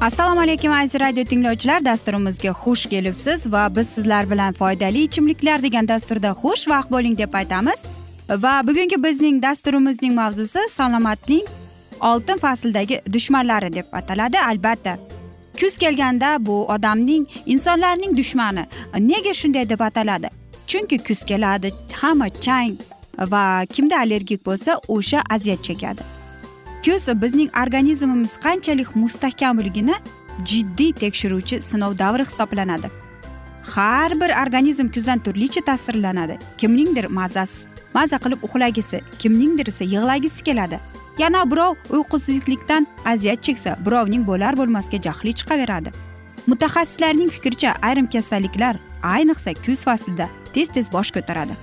assalomu alaykum aziz radio tinglovchilar. Dasturimizga xush kelibsiz va biz sizlar bilan foydali ichimliklar degan dasturda xushvaqt bo'ling deb aytamiz. Va bugungi bizning dasturimizning mavzusi salomatlik oltin fasldagi dushmanlari deb ataladi albatta. Kuz kelganda bu odamning insonlarning dushmani nega shunday deb ataladi? Chunki kuz keladi hamma chang va kimda allergik bo'lsa o'sha aziyat chekadi. Kuz bizning organizmimiz qanchalik mustahkamligini jiddiy tekshiruvchi sinov davri hisoblanadi. Har bir organizm kuzdan turlicha ta'sirlanadi. Kimningdir mazasi maza qilib uxlagisi kimningdir esa yig'lagisi keladi. Yana birov uyqusizlikdan aziyat cheksa birovning bo'lar bo'lmasga jahli chiqaveradi. Mutaxassislarning fikricha ayrim kasalliklar ayniqsa kuz faslida tez tez bosh ko'taradi.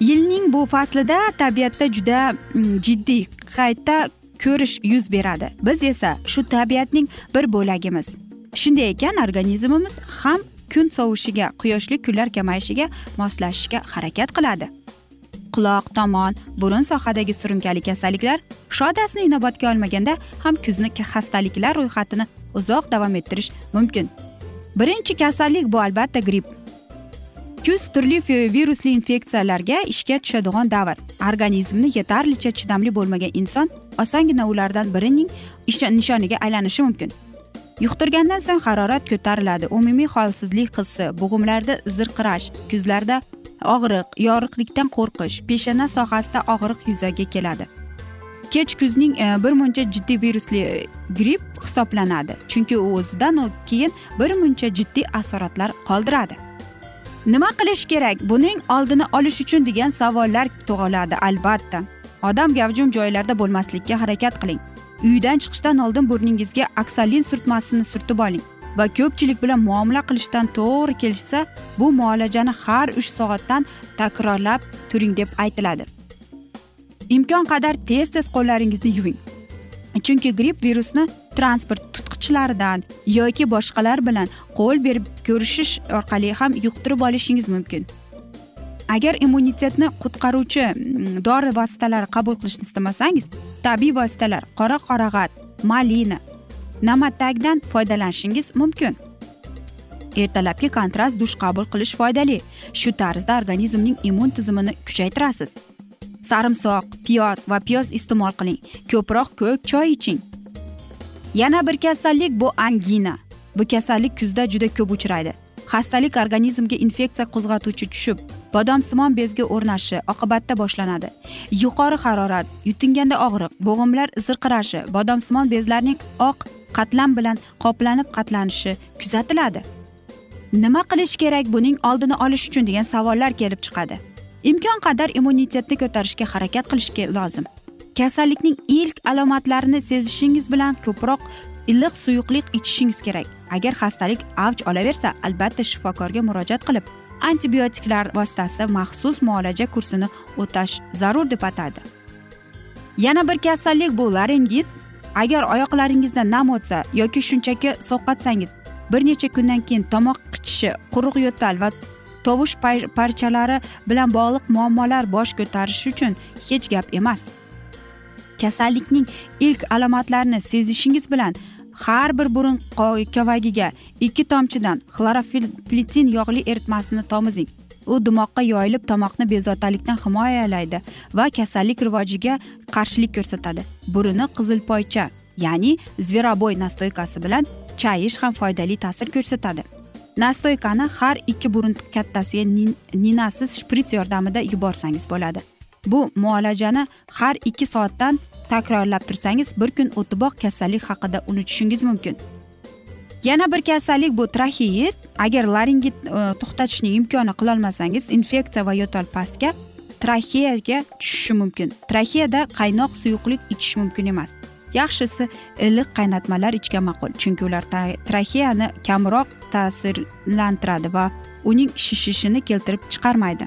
Yilning bu faslida tabiatda juda mm, jiddiy qayta ko'rish yuz beradi. Biz esa shu tabiatning bir bo'lagimiz. Shunday ekan organizmimiz ham kun sovishiga quyoshli kunlar kamayishiga moslashishga harakat qiladi. Quloq tomon burun sohadagi surunkali kasalliklar shodasini inobatga olmaganda ham kuzni xastaliklar ro'yxatini uzoq davom ettirish mumkin. Birinchi kasallik bu albatta gripp. Kuz turli virusli infeksiyalarga ishga tushadigan davr. Organizmni yetarlicha chidamli bo'lmagan inson osongina ulardan birining nishoniga aylanishi mumkin. Yuqtirgandan so'ng harorat ko'tariladi. Umumiy holsizlik hissi bo'g'imlarda zirqirash kuzlarda og'riq yorug'likdan qo'rqish peshana sohasida og'riq yuzaga keladi. Kech kuzning e, bir muncha jiddiy virusli e, gripp hisoblanadi. Chunki u o'zidan keyin bir muncha jiddiy asoratlar qoldiradi. Nima qilish kerak? Buning oldini olish uchun degan savollar tug'iladi albatta. Odam gavjum joylarda bo'lmaslikka harakat qiling. Uydan chiqishdan oldin burningizga oksalin surtmasini surtib oling va ko'pchilik bilan muomala qilishdan to'g'ri kelishsa bu muolajani har uch soatdan takrorlab turing deb aytiladi. Imkon qadar tez tez qo'llaringizni yuving. Chunki gripp virusni transport tutqichlaridan yoki boshqalar bilan qo'l berib ko'rishish orqali ham yuqtirib olishingiz mumkin. Agar immunitetni qutqaruvchi mm, dori vositalari qabul qilishni istamasangiz tabiiy vositalar qora qorag'at malina namatakdan foydalanishingiz mumkin. Ertalabki kontrast dush qabul qilish foydali. Shu tarzda organizmning immun tizimini kuchaytirasiz. Sarimsoq piyoz va piyoz iste'mol qiling. Ko'proq ko'k choy iching. Yana bir kasallik bu angina. Bu kasallik kuzda juda ko'p uchraydi. Xastalik organizmga infeksiya qo'zg'atuvchi tushib bodomsimon bezga o'rnashi oqibatda boshlanadi. Yuqori harorat yutinganda og'riq bo'g'imlar zirqirashi bodomsimon bezlarning oq qatlam bilan qoplanib qatlanishi kuzatiladi. Nima qilish kerak buning oldini olish uchun degan savollar kelib chiqadi. Imkon qadar immunitetni ko'tarishga harakat qilish lozim. Kasallikning ilk alomatlarini sezishingiz bilan ko'proq iliq suyuqlik ichishingiz kerak. Agar xastalik avj olaversa albatta shifokorga murojaat qilib antibiotiklar vositasi maxsus muolaja kursini o'tash zarur deb atadi. Yana bir kasallik bu laringit. Agar oyoqlaringizda nam o'tsa yoki shunchaki sovqatsangiz bir necha kundan keyin tomoq qichishi quruq yo'tal va tovush parchalari bilan bog'liq muammolar bosh ko'tarishi uchun hech gap emas. Kasallikning ilk alomatlarini sezishingiz bilan har bir burun kovagiga ikki tomchidan xlorofilitin yog'li eritmasini tomizing. U dimoqqa yoyilib tomoqni bezovtalikdan himoyalaydi va kasallik rivojiga qarshilik ko'rsatadi. Burunni qizilpoycha ya'ni zveroboy nastoykasi bilan chayish ham foydali ta'sir ko'rsatadi. Nastoykani har ikki burun kattasiga ninasiz shprits yordamida yuborsangiz bo'ladi. Bu muolajani har ikki soatdan takrorlab tursangiz bir kun o'tiboq kasallik haqida unutishingiz mumkin. Yana bir kasallik bu traxeit agar laringit e, to'xtatishni imkoni qilolmasangiz infeksiya va yo'tal pastga traxeyaga tushishi mumkin. Traxeyada qaynoq suyuqlik ichish mumkin emas. Yaxshisi iliq qaynatmalar ichgan ma'qul chunki ular traxeyani kamroq ta'sirlantiradi va uning shishishini keltirib chiqarmaydi.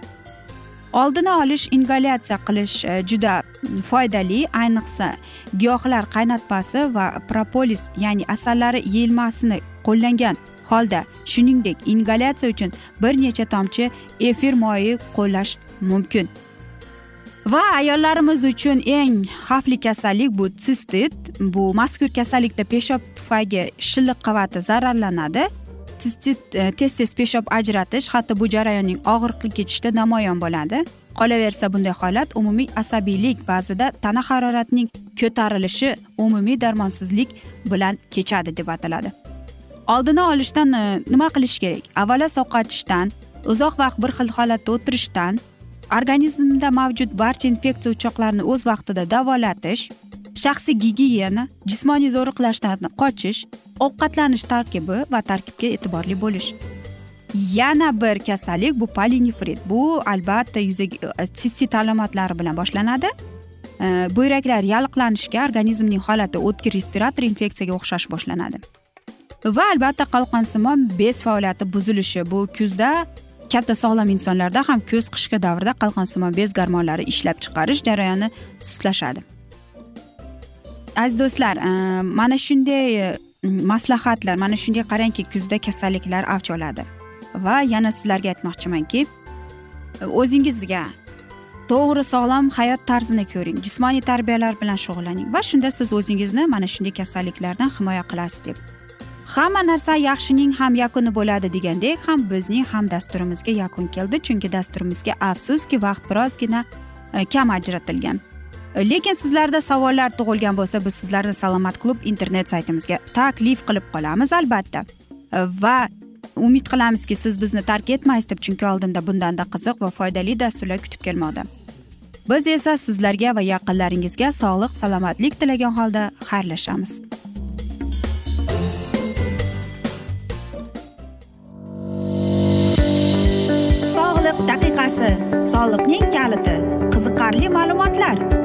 Oldini olish ingalyatsiya qilish e, juda foydali. Ayniqsa giyohlar qaynatmasi va propolis ya'ni asallari yeyilmasini qo'llangan holda shuningdek ingalyatsiya uchun bir necha tomchi efir moyi qo'llash mumkin. Va ayollarimiz uchun eng xavfli kasallik bu sistit bu mazkur kasallikda peshob pufagi shilliq qavati zararlanadi. E, tez tez peshob ajratish hatto bu jarayonning og'riqli kechishida namoyon bo'ladi. Qolaversa bunday holat umumiy asabiylik ba'zida tana haroratining ko'tarilishi umumiy darmonsizlik bilan kechadi deb ataladi. Oldini olishdan e, nima qilish kerak? Avvalo sovqatishdan uzoq vaqt bir xil holatda o'tirishdan organizmda mavjud barcha infeksiya o'choqlarini o'z vaqtida davolatish shaxsiy gigiyena jismoniy zo'riqlashdan qochish ovqatlanish tarkibi va tarkibga e'tiborli bo'lish. Yana bir kasallik bu polinefrit. Bu albatta yuzaga e, sistit alomatlari bilan boshlanadi. E, buyraklar yalliqlanishga organizmning holati o'tkir respirator infeksiyaga o'xshash boshlanadi. Va albatta qalqonsimon bez faoliyati buzilishi. Bu kuzda katta sog'lom insonlarda ham kuz qishki davrda qalqonsimon bez gormonlari ishlab chiqarish jarayoni sustlashadi. Aziz do'stlar e, mana shunday e, Mm, maslahatlar mana shunday qarangki kuzda kasalliklar avj oladi. Va yana sizlarga aytmoqchimanki o'zingizga to'g'ri sog'lom hayot tarzini ko'ring jismoniy tarbiyalar bilan shug'ullaning va shunda siz o'zingizni mana shunday kasalliklardan himoya qilasiz deb. Hamma narsa yaxshining ham yakuni bo'ladi degandek ham bizning ham dasturimizga yakun keldi chunki dasturimizga afsuski vaqt birozgina e, kam ajratilgan. Lekin sizlarda savollar tug'ilgan bo'lsa biz sizlarni salomat klub internet saytimizga taklif qilib qolamiz albatta. Va umid qilamizki siz bizni tark etmaysiz deb chunki oldinda bundanda qiziq va foydali dasturlar kutib kelmoqda. Biz esa sizlarga va yaqinlaringizga sog'lik salomatlik tilagan holda xayrlashamiz. Sog'liq daqiqasi soliqning kaliti qiziqarli ma'lumotlar.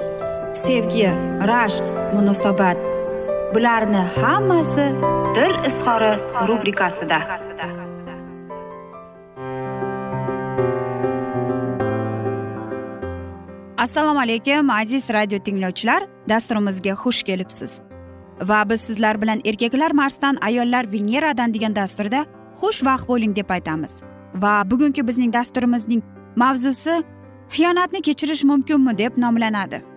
sevgi rashq munosabat. Bularni hammasi dil izhori rubrikasida. Assalomu alaykum aziz radio tinglovchilar. Dasturimizga xush kelibsiz. Va biz sizlar bilan erkaklar marsdan ayollar veneradan degan dasturda xushvaqt bo'ling deb aytamiz. Va bugungi bizning dasturimizning mavzusi xiyonatni kechirish mumkinmi deb nomlanadi.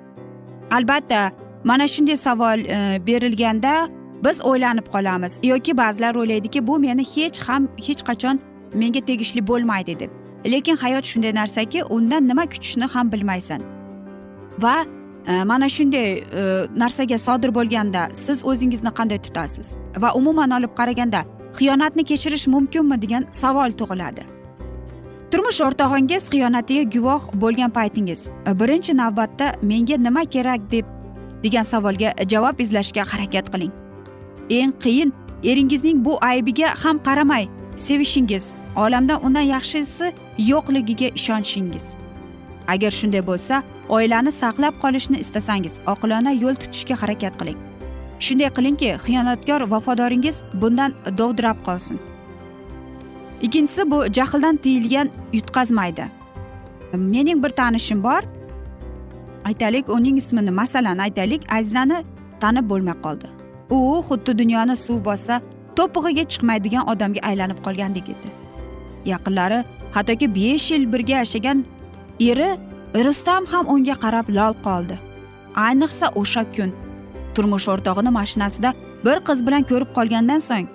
Albatta mana shunday savol e, berilganda biz o'ylanib qolamiz. Yoki ba'zilar o'ylaydiki bu meni hech ham hech qachon menga tegishli bo'lmaydi deb. Lekin hayot shunday narsaki undan nima kutishni ham bilmaysan. Va e, mana shunday e, narsaga sodir bo'lganda siz o'zingizni qanday tutasiz? Va umuman olib qaraganda xiyonatni kechirish mumkinmi degan savol tug'iladi. Turmush o'rtog'ingiz xiyonatiga guvoh bo'lgan paytingiz. E, birinchi navbatda menga nima kerak deb degan savolga javob izlashga harakat qiling. Eng qiyin eringizning bu aybiga ham qaramay sevishingiz olamda undan yaxshisi yo'qligiga ishonishingiz. Agar shunday bo'lsa oilani saqlab qolishni istasangiz oqilona yo'l tutishga harakat qiling. Shunday qilingki xiyonatkor vafodoringiz bundan dovdirab qolsin. Ikkinchisi bu jahldan tiyilgan yutqazmaydi mening bir tanishim bor. Aytaylik uning ismini masalan aytaylik azizani tanib bo'lmay qoldi. U xuddi dunyoni suv bossa to'pig'iga chiqmaydigan odamga aylanib qolgandek edi. Yaqinlari hattoki besh yil birga yashagan eri rustam ham unga qarab lol qoldi. Ayniqsa o'sha kun turmush o'rtog'ini mashinasida bir qiz bilan ko'rib qolgandan so'ng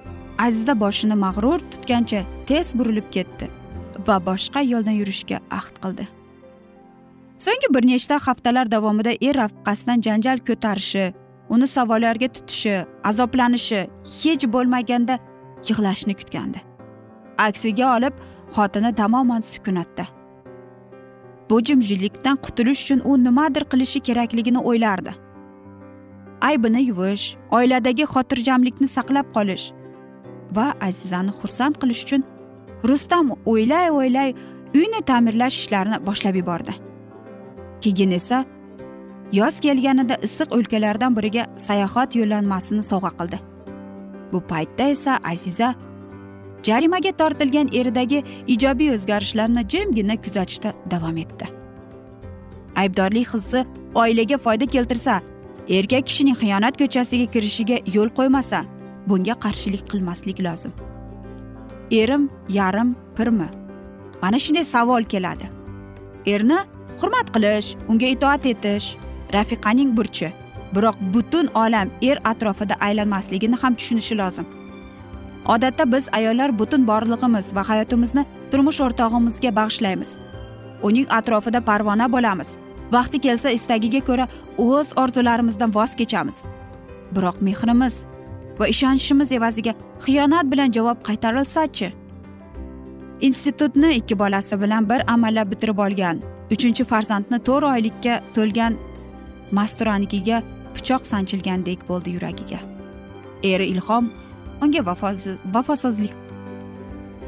aziza boshini mag'rur tutgancha tez burilib ketdi va boshqa yo'ldan yurishga ahd qildi. So'nggi bir nechta haftalar davomida er rafiqasidan janjal ko'tarishi uni savollarga tutishi azoblanishi hech bo'lmaganda yig'lashni kutgandi. Aksiga olib xotini tamoman sukunatda. Bu jimjitlikdan qutulish uchun u nimadir qilishi kerakligini o'ylardi. Aybini yuvish oiladagi xotirjamlikni saqlab qolish va azizani xursand qilish uchun rustam o'ylay o'ylay uyni ta'mirlash ishlarini boshlab yubordi. Keyin esa yoz kelganida issiq o'lkalardan biriga sayohat yo'llanmasini sovg'a qildi. Bu paytda esa aziza jarimaga tortilgan eridagi ijobiy o'zgarishlarni jimgina kuzatishda davom etdi. Aybdorlik hissi oilaga foyda keltirsa erkak kishining xiyonat ko'chasiga kirishiga yo'l qo'ymasa bunga qarshilik qilmaslik lozim. Erim yarim pirmi. Mana shunday savol keladi. Erni hurmat qilish unga itoat etish rafiqaning burchi. Biroq butun olam er atrofida aylanmasligini ham tushunishi lozim. Odatda biz ayollar butun borlig'imiz va hayotimizni turmush o'rtog'imizga bag'ishlaymiz. Uning atrofida parvona bo'lamiz. Vaqti kelsa istagiga ko'ra o'z orzularimizdan voz kechamiz. Biroq mehrimiz va ishonchimiz evaziga xiyonat bilan javob qaytarilsachi? Institutni ikki bolasi bilan bir amallab bitirib olgan uchinchi farzandni to'rt oylikka to'lgan masturanikiga pichoq sanchilgandek bo'ldi yuragiga. Eri ilhom unga vafosizlik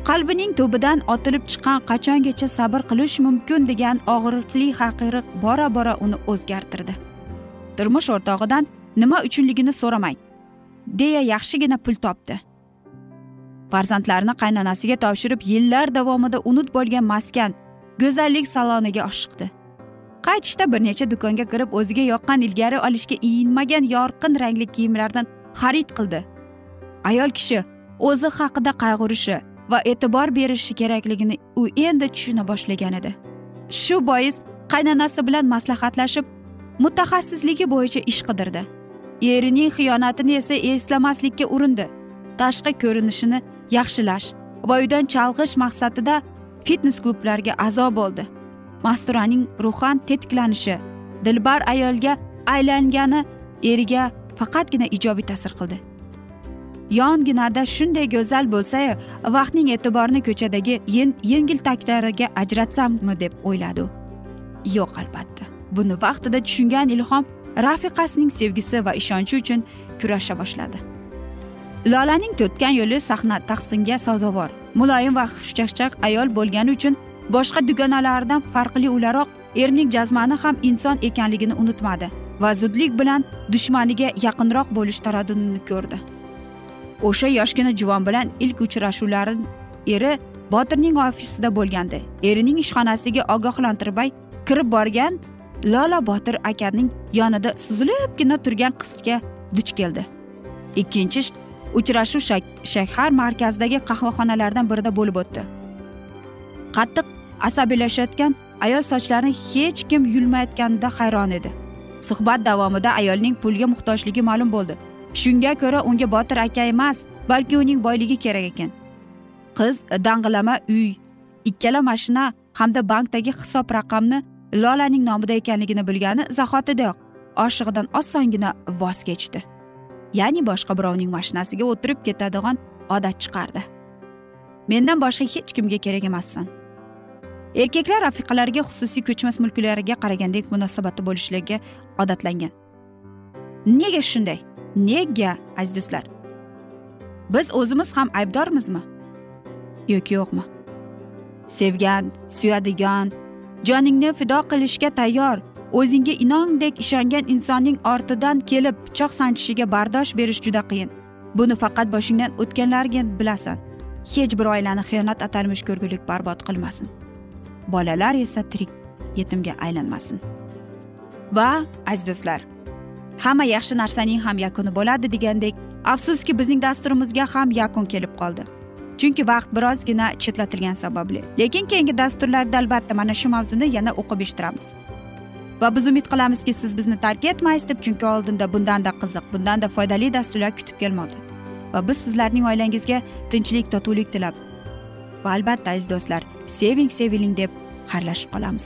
qalbining tubidan otilib chiqqan qachongacha sabr qilish mumkin degan og'riqli haqiqat bora bora uni o'zgartirdi. Turmush o'rtog'idan nima uchunligini so'ramang. Deya yaxshigina pul topdi. Farzandlarini qaynonasiga topshirib yillar davomida unut bo'lgan maskan go'zallik saloniga oshiqdi. Qaytishda bir necha do'konga kirib o'ziga yoqqan ilgari olishga iyinmagan yorqin rangli kiyimlardan xarid qildi. Ayol kishi o'zi haqida qayg'urishi va e'tibor berishi kerakligini u endi tushuna boshlagan edi. Shu bois qaynonasi bilan maslahatlashib mutaxassisligi bo'yicha ish qidirdi. Erining xiyonatini esa eslamaslikka urindi. Tashqi ko'rinishini yaxshilash va uydan chalg'ish maqsadida fitnes klublarga a'zo bo'ldi. Masturaning ruhan tetiklanishi dilbar ayolga aylangani eriga faqatgina ijobiy ta'sir qildi. Yonginada shunday go'zal bo'lsayu vaqtning e'tiborini ko'chadagi yengil taklariga ajratsammi deb o'yladi u. Yo'q albatta. Buni vaqtida tushungan ilhom rafiqasining sevgisi va ishonchi uchun kurasha boshladi. Lolaning to'tgan yo'li sahna tahsinga sazovor muloyim va xushchaqchaq ayol bo'lgani uchun boshqa dugonalaridan farqli o'laroq erning jazmani ham inson ekanligini unutmadi va zudlik bilan dushmaniga yaqinroq bo'lish taraddudini ko'rdi. O'sha yoshgina juvon bilan ilk uchrashuvlari eri botirning ofisida bo'lgandi. Erining ishxonasiga ogohlantirmay kirib borgan lola botir akaning yonida suzilibgina turgan qizga duch keldi. Ikkinchi uchrashuv shahar markazidagi qahvaxonalardan birida bo'lib o'tdi. Qattiq asabiylashayotgan ayol sochlarini hech kim yulmayotganida hayron edi. Suhbat davomida ayolning pulga muhtojligi ma'lum bo'ldi. Shunga ko'ra unga botir aka emas balki uning boyligi kerak ekan. Qiz dang'illama uy ikkala mashina hamda bankdagi hisob raqamni lolaning nomida ekanligini bilgani zahotidayoq oshig'idan osongina voz kechdi. Ya'ni boshqa birovning mashinasiga o'tirib ketadigan odat chiqardi. Mendan boshqa hech kimga kerak emassan. Erkaklar rafiqalariga xususiy ko'chmas mulklariga qaragandek munosabatda bo'lishlarga odatlangan. Nega shunday? Nega aziz do'stlar? Biz o'zimiz ham aybdormizmi? Yoki yo'qmi? Sevgan suyadigan joningni fido qilishga tayyor. O'zingga inondek ishongan insonning ortidan kelib pichoq sanchishiga bardosh berish juda qiyin. Buni faqat boshingdan o'tganlarga bilasan. Hech bir oilani xiyonat atalmish ko'rgulik barbod qilmasin. Bolalar esa tirik yetimga aylanmasin. Va aziz do'stlar hamma yaxshi narsaning ham yakuni bo'ladi degandek afsuski bizning dasturimizga ham yakun kelib qoldi. Chunki vaqt birozgina chetlatilgani sababli. Lekin keyingi dasturlarda albatta mana shu mavzuni yana o'qib eshittiramiz. Va biz umid qilamizki siz bizni tark etmaysiz deb chunki oldinda bundanda qiziq bundanda foydali dasturlar kutib kelmoqda. Va biz sizlarning oilangizga tinchlik totuvlik tilab va albatta aziz do'stlar seving seviling deb xayrlashib qolamiz.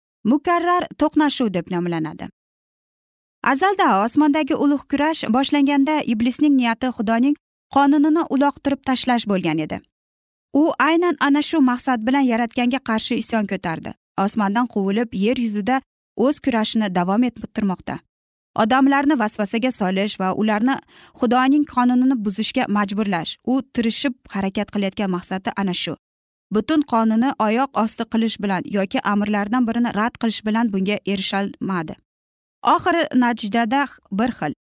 mukarrar to'qnashuv deb nomlanadi. Azalda osmondagi ulug' kurash boshlanganda iblisning niyati xudoning qonunini uloqtirib tashlash bo'lgan edi. U aynan ana shu maqsad bilan yaratganga qarshi isyon ko'tardi. Osmondan quvilib yer yuzida o'z kurashini davom ettirmoqda. Odamlarni vasvasaga solish va ularni xudoning qonunini buzishga majburlash u tirishib harakat qilayotgan maqsadi ana shu. Butun qonuni oyoq osti qilish bilan yoki amrlardan birini rad qilish bilan bunga erisholmadi oxiri natijada bir xil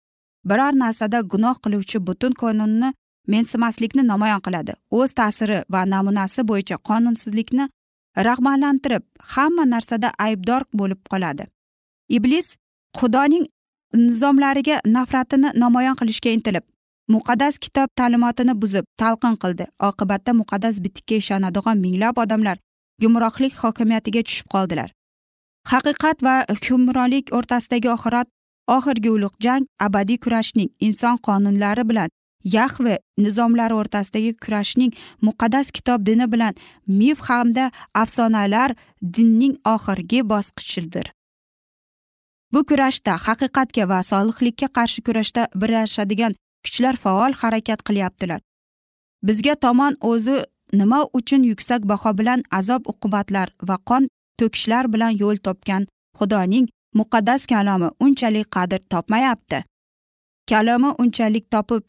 biror narsada gunoh qiluvchi butun qonunni mensimaslikni namoyon qiladi. O'z ta'siri va namunasi bo'yicha qonunsizlikni rag'batlantirib hamma narsada aybdor bo'lib qoladi. Iblis xudoning nizomlariga nafratini namoyon qilishga intilib muqaddas kitob ta'limotini buzib talqin qildi. Oqibatda muqaddas bitikka ishonadigan minglab odamlar gumrohlik hokimiyatiga tushib qoldilar. Haqiqat va hukmronlik o'rtasidagi oxirat oxirgi ulug' jang abadiy kurashning inson qonunlari bilan yahve nizomlari o'rtasidagi kurashning muqaddas kitob dini bilan mif hamda afsonalar dinning oxirgi bosqichidir. Bu kurashda haqiqatga va solihlikka qarshi kurashda birlashadigan kuchlar faol harakat qilyaptilar. Bizga tomon o'zi nima uchun yuksak baho bilan azob uqubatlar va qon to'kishlar bilan yo'l topgan xudoning muqaddas kalomi unchalik qadr topmayapti. Kalomi unchalik topib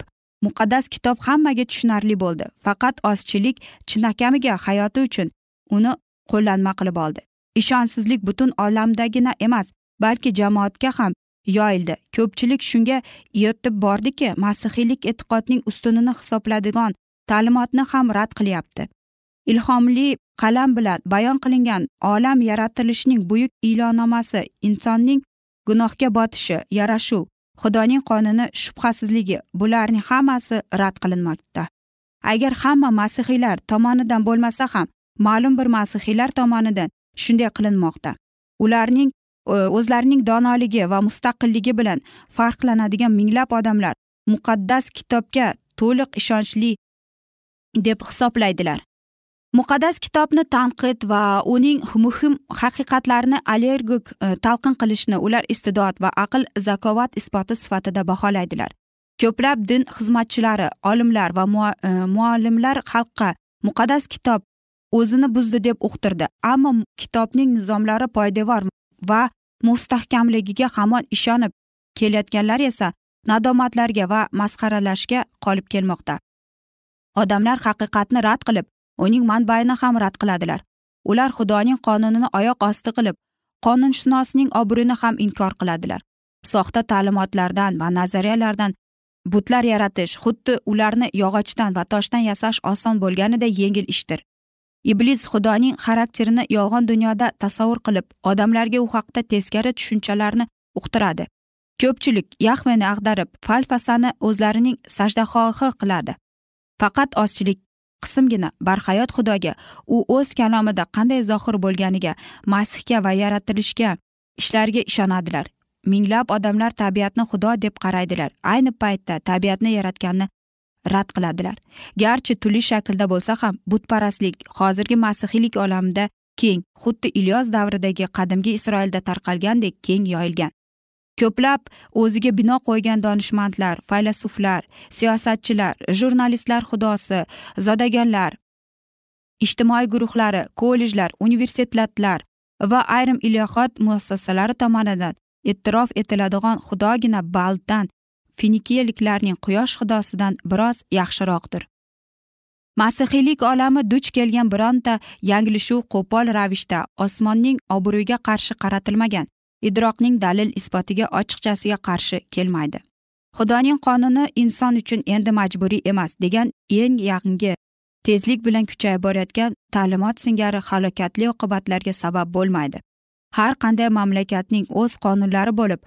muqaddas kitob hammaga tushunarli bo'ldi. Faqat ozchilik chinakamiga hayoti uchun uni qo'llanma qilib oldi. Ishonchsizlik butun olamdagina emas balki jamoatga ham yoyildi. Ko'pchilik shunga yetib bordiki masihiylik e'tiqodning ustunini hisobladigan ta'limotni ham rad qilyapti. Ilhomli qalam bilan bayon qilingan olam yaratilishining buyuk ilonomasi insonning gunohga botishi yarashuv xudoning qonuni shubhasizligi bularning hammasi rad qilinmoqda. Agar hamma masihiylar tomonidan bo'lmasa ham ma'lum bir masihiylar tomonidan shunday qilinmoqda. Ularning o'zlarining donoligi va mustaqilligi bilan farqlanadigan minglab odamlar muqaddas kitobga to'liq ishonchli deb hisoblaydilar. Muqaddas kitobni tanqid va uning muhim haqiqatlarini allergik talqin qilishni ular iste'dod va aql zakovat isboti sifatida baholaydilar. Ko'plab din xizmatchilari olimlar va muallimlar xalqqa muqaddas kitob o'zini buzdi deb uqtirdi ammo kitobning nizomlari poydevor va mustahkamligiga hamon ishonib kelayotganlar esa nadomatlarga va masxaralashga qolib kelmoqda. Odamlar haqiqatni rad qilib uning manbaini ham rad qiladilar. Ular xudoning qonunini oyoq osti qilib qonunshunosning obro'ini ham inkor qiladilar. Soxta ta'limotlardan va nazariyalardan butlar yaratish xuddi ularni yog'ochdan va toshdan yasash oson bo'lganiday yengil ishdir. Iblis xudoning xarakterini yolg'on dunyoda tasavvur qilib odamlarga u haqda teskari tushunchalarni uqtiradi. Ko'pchilik yahveni ag'darib falfasani o'zlarining sajdahohi qiladi. Faqat ozchilik qismgina barhayot xudoga u o'z kalomida qanday zohir bo'lganiga masihga va yaratilishga ishlarga ishonadilar. Minglab odamlar tabiatni xudo deb qaraydilar. Ayni paytda tabiatni yaratganni rad qiladilar. Garchi turli shaklda bo'lsa ham butparastlik hozirgi masihiylik olamida keng xuddi ilyos davridagi qadimgi isroilda tarqalgandek keng yoyilgan. Ko'plab o'ziga bino qo'ygan donishmandlar faylasuflar siyosatchilar jurnalistlar xudosi zodagonlar ijtimoiy guruhlari kollejlar universitetlar va ayrim ilohot muassasalari tomonidan e'tirof etiladigan xudogina baldan finikiyaliklarning quyosh xudosidan biroz yaxshiroqdir. Masihiylik olami duch kelgan bironta yanglishuv qo'pol ravishda osmonning obro'yiga qarshi qaratilmagan idroqning dalil isbotiga ochiqchasiga qarshi kelmaydi. Xudoning qonuni inson uchun endi majburiy emas degan eng yangi tezlik bilan kuchayib borayotgan ta'limot singari halokatli oqibatlarga sabab bo'lmaydi. Har qanday mamlakatning o'z qonunlari bo'lib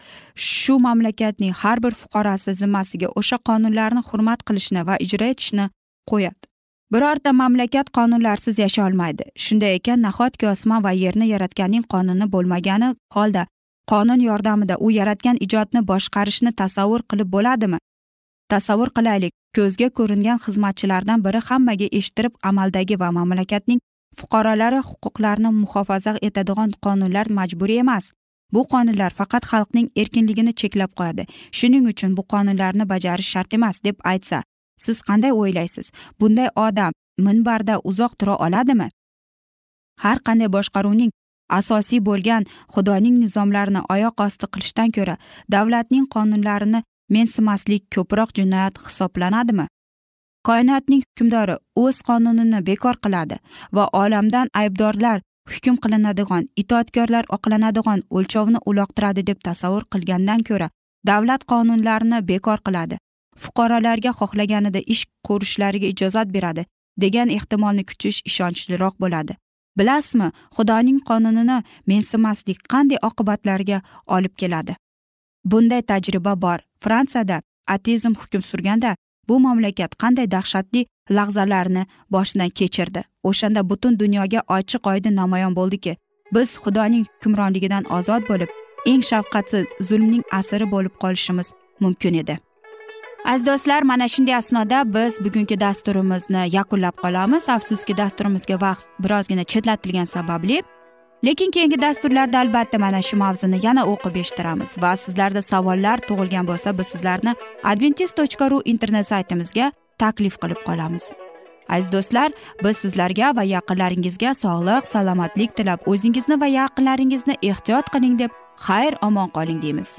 shu mamlakatning har bir fuqarosi zimmasiga o'sha qonunlarni hurmat qilishni va ijro etishni qo'yadi. Birorta mamlakat qonunlarsiz yasha olmaydi. Shunday ekan nahotki osmon va yerni yaratganning qonuni bo'lmagani holda qonun yordamida u yaratgan ijodni boshqarishni tasavvur qilib bo'ladimi? Tasavvur qilaylik ko'zga ko'ringan xizmatchilardan biri hammaga eshittirib amaldagi va mamlakatning fuqarolari huquqlarini muhofaza etadigan qonunlar majburiy emas. Bu qonunlar faqat xalqning erkinligini cheklab qo'yadi. Shuning uchun bu qonunlarni bajarish shart emas deb aytsa siz qanday o'ylaysiz? Bunday odam minbarda uzoq tura oladimi? Har qanday boshqaruvning asosiy bo'lgan xudoning nizomlarini oyoq osti qilishdan ko'ra davlatning qonunlarini mensimaslik ko'proq jinoyat hisoblanadimi? Koinotning hukmdori o'z qonunini bekor qiladi va olamdan aybdorlar hukm qilinadigan itoatkorlar oqlanadigan o'lchovni uloqtiradi deb tasavvur qilgandan ko'ra davlat qonunlarini bekor qiladi. Fuqarolarga xohlaganida ish ko'rishlariga ijozat beradi degan ehtimolni kutish ishonchliroq bo'ladi. Bilasizmi xudoning qonunini mensimaslik qanday oqibatlarga olib keladi? Bunday tajriba bor. Fransiyada ateizm hukm surganda bu mamlakat qanday dahshatli lahzalarni boshidan kechirdi. O'shanda butun dunyoga ochiq oydin namoyon bo'ldiki. Biz xudoning hukmronligidan ozod bo'lib eng shafqatsiz zulmning asiri bo'lib qolishimiz mumkin edi. Aziz do'stlar mana shunday asnoda biz bugungi dasturimizni yakunlab qolamiz. Afsuski dasturimizga vaqt birozgina chetlatilgani sababli lekin keyingi dasturlarda albatta mana shu mavzuni yana o'qib eshittiramiz va sizlarda savollar tug'ilgan bo'lsa biz sizlarni adventis tochka ru internet saytimizga taklif qilib qolamiz. Aziz do'stlar biz sizlarga va yaqinlaringizga sog'lik salomatlik tilab o'zingizni va yaqinlaringizni ehtiyot qiling deb xayr omon qoling deymiz.